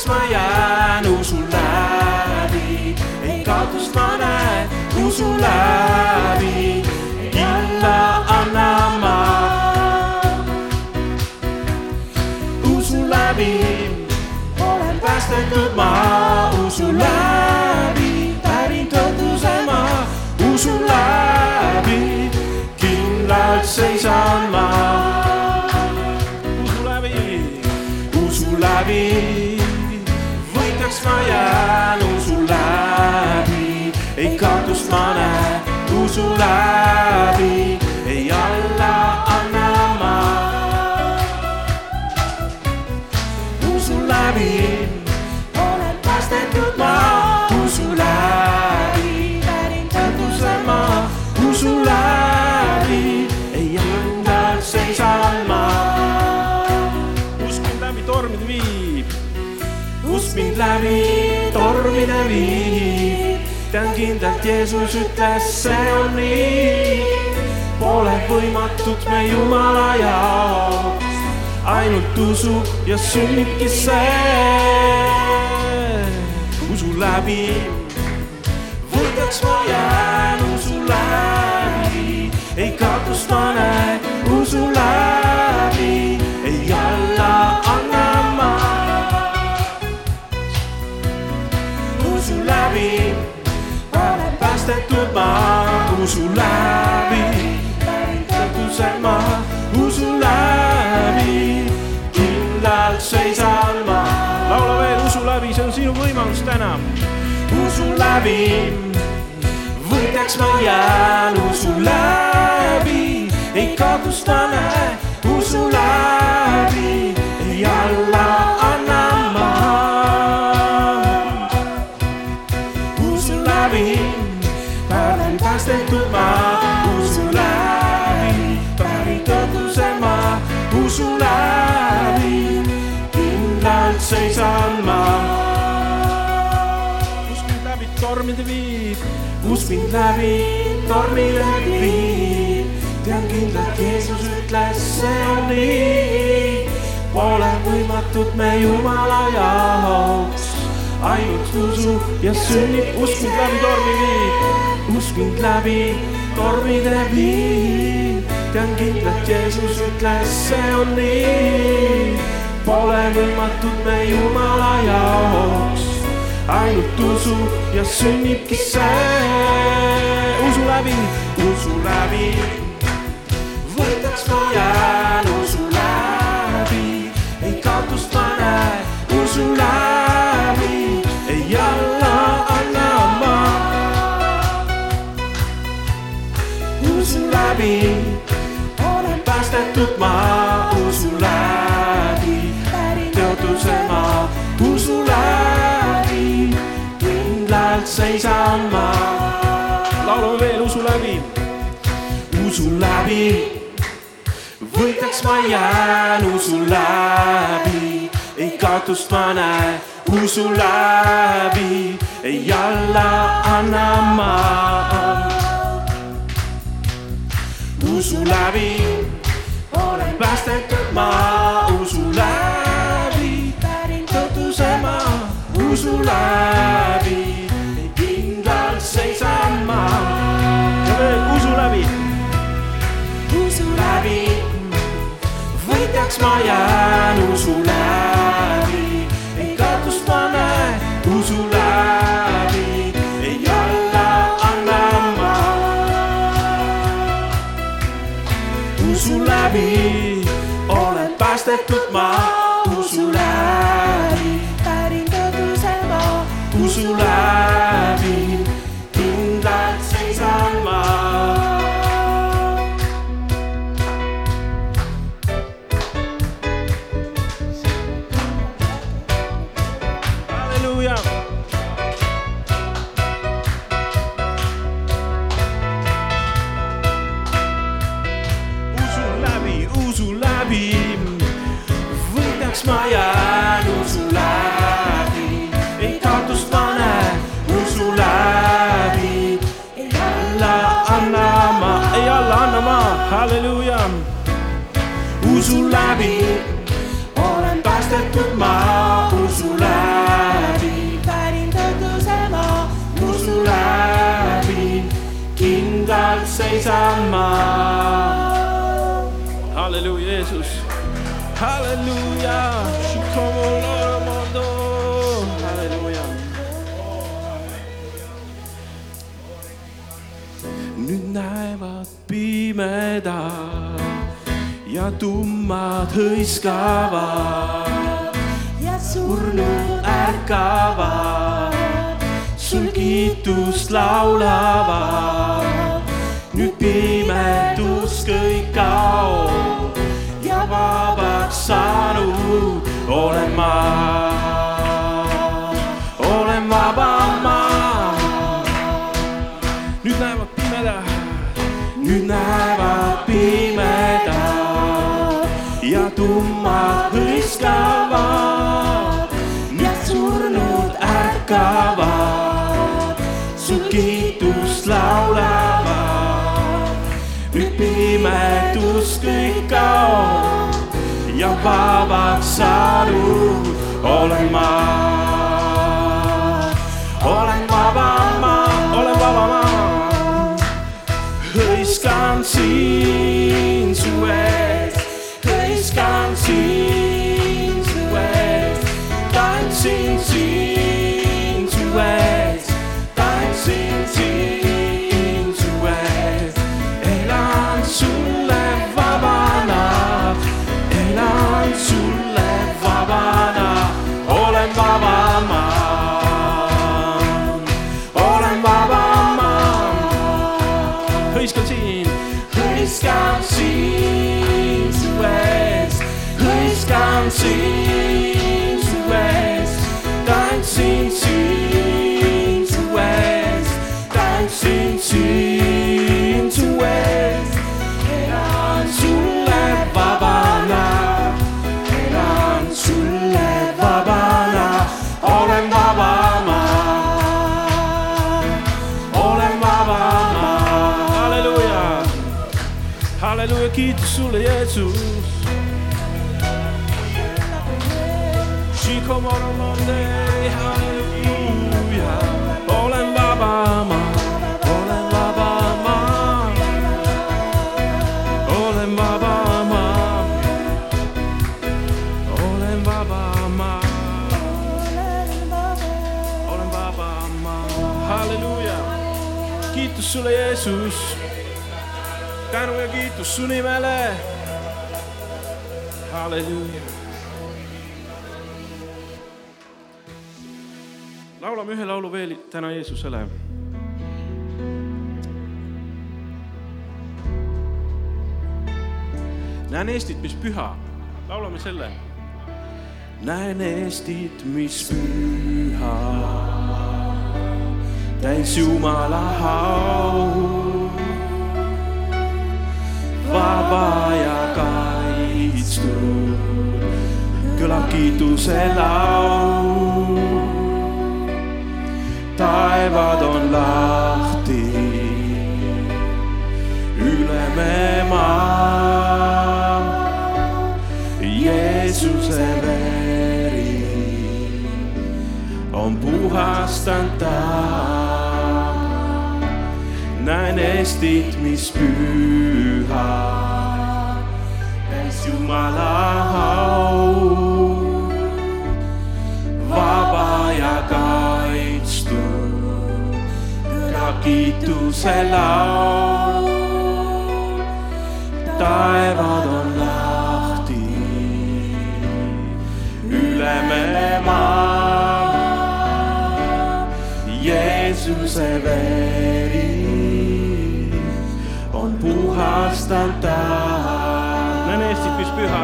läbi võidaks ma jään usu läbi, ei kaotust ma näen usu läbi, võidaks ma jään usu läbi, ei kaotust ma näen usu läbi, läbi tormide viib, tean kindlalt, Jeesus ütles, see on nii. Pole võimatut me Jumala jaoks, ainult usu ja sünnibki see. usu läbi võidaks ma jään, see on sinu võimalus täna. usu läbi. Võidaks ma jään, usu läbi. Ei kaotust ma näen, usu läbi. Ei alla anna ma. usu läbi. Olen päästetud ma, usu läbi. Pärin tõotuse ma, usu läbi läbi tormide viib, usk mind läbi tormide viib, tean kindlalt, Jeesus ütles, see on nii. Pole võimatut me Jumala jaoks ainult usu ja sünnib, usk mind läbi tormi viib, usk mind läbi tormide viib. tean kindlalt, Jeesus ütles, see on nii. Pole võimatut me Jumala jaoks, ainult usu ja sünnibki see. usu läbi, usu läbi võidaks ma võidaks ma jään, usu läbi ei kaotust ma näen, usu läbi ei alla anna ma. usu läbi olen päästetud ma, usu läbi pärin tõotuse ma, usu läbi abim Võidaks ma jään usu läbi, ei taotlust pane usu läbi. ei alla anna ma, ei alla anna ma, halleluuja. usu läbi olen päästetud ma usu läbi. pärin tõttuse ma usu läbi, kindlalt seisan ma halleluuja, halleluuja. nüüd näevad pimedad ja tummad hõiskavad ja surnud ärkavad, sul kiitust laulavad. nüüd pimedus kõik kaob vabaks saanud olen ma. olen vaba ma. nüüd näevad pimedad, nüüd näevad pimedad vabaks saanud. Olen ma. olen vaba ma, olen vaba ma. Hõiskan siin hõiskan siin su ees, tantsin siin su ees, tantsin siin su ees, elan sulle vabana, elan sulle vabana, olen vaba ma olen vaba ma. halleluuja, halleluuja, kiitus sulle, Jeesus. Kiitus sulle, Jeesus. tänu ja kiitus su nimele. halleluuja. Laulame ühe laulu veel täna Jeesusele. näen Eestit, mis püha, laulame selle näen Eestit, mis püha, täis Jumala au. vaba ja kaitstud, kõlab kiituse laul. Taevad on lahti, üle me maa Jeesuse veri on puhastanud ta. näen Eestit, mis püha, täis Jumala au. Kiituse laul. taevad on lahti üle me maa. Jeesuse veri on puhastanud ta. näen Eestit, mis püha,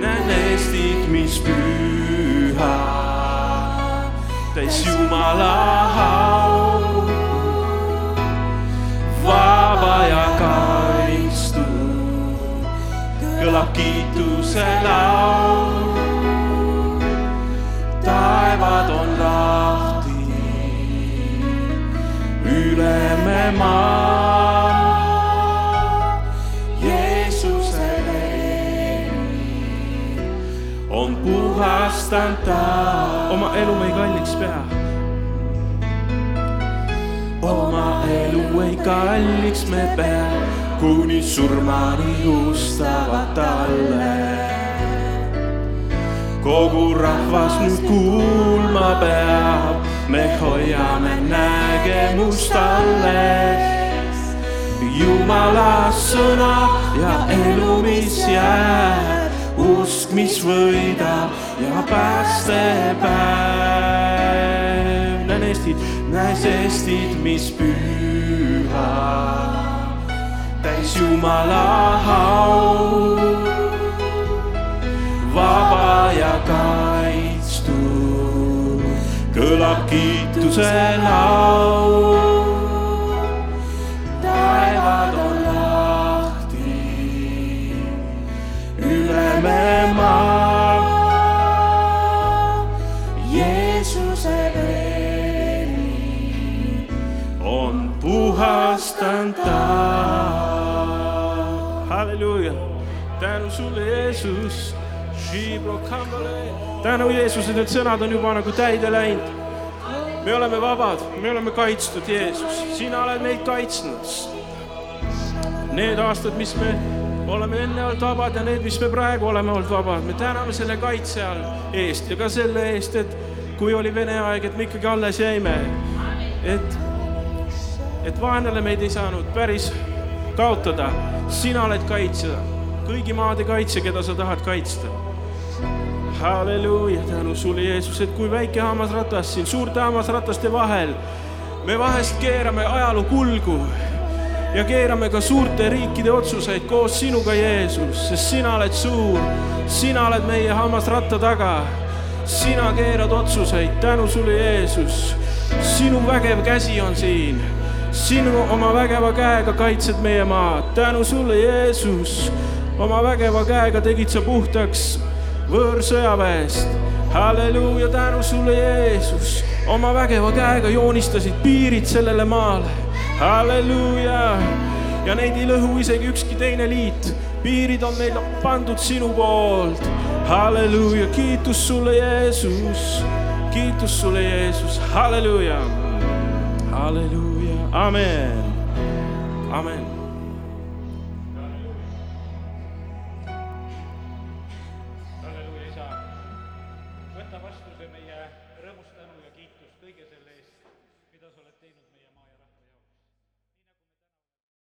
näen Eestit, mis püha, täis Jumala au. Kõlab kiituse laul taevad on lahti, üle me maa. Jeesuse veri on puhastanud ta, oma elu ei kalliks pea. oma elu ei kalliks me pea, kuni surmani ustavad talle. kogu rahvas nüüd kuulma peab, me hoiame nägemust alles. Jumala sõna ja elu, mis jääb, usk, mis võidab ja päästepäev. näe Eestit, näe Eestit, mis püha täis Jumala au. vaba ja kaitstud, kõlab kiituse laul. Sulle, Jeesus. tänu, Jeesus, et need sõnad on juba nagu täide läinud. me oleme vabad, me oleme kaitstud, Jeesus, sina oled meid kaitsnud. Need aastad, mis me oleme enne olnud vabad ja need, mis me praegu oleme olnud vabad, me täname selle kaitse all eest ja ka selle eest, et kui oli Vene aeg, et me ikkagi alles jäime. et, et vaenlane meid ei saanud päris kaotada sina oled kaitsja, kõigi maade kaitsja, keda sa tahad kaitsta. halleluuja, tänu sulle, Jeesus, et kui väike hammasratas siin suurte hammasrataste vahel, me vahest keerame ajaloo kulgu ja keerame ka suurte riikide otsuseid koos sinuga, Jeesus, sest sina oled suur, sina oled meie hammasratta taga. sina keerad otsuseid, tänu sulle, Jeesus. sinu vägev käsi on siin sinu oma vägeva käega kaitsed meie maad, tänu sulle, Jeesus. Oma vägeva käega tegid sa puhtaks võõrsõjaväest. halleluuja, tänu sulle, Jeesus. oma vägeva käega joonistasid piirid sellele maale. halleluuja. ja neid ei lõhu isegi ükski teine liit. piirid on meil pandud sinu poolt. halleluuja, kiitus sulle, Jeesus. kiitus sulle, Jeesus, halleluuja. halleluuja. Amen. Amen.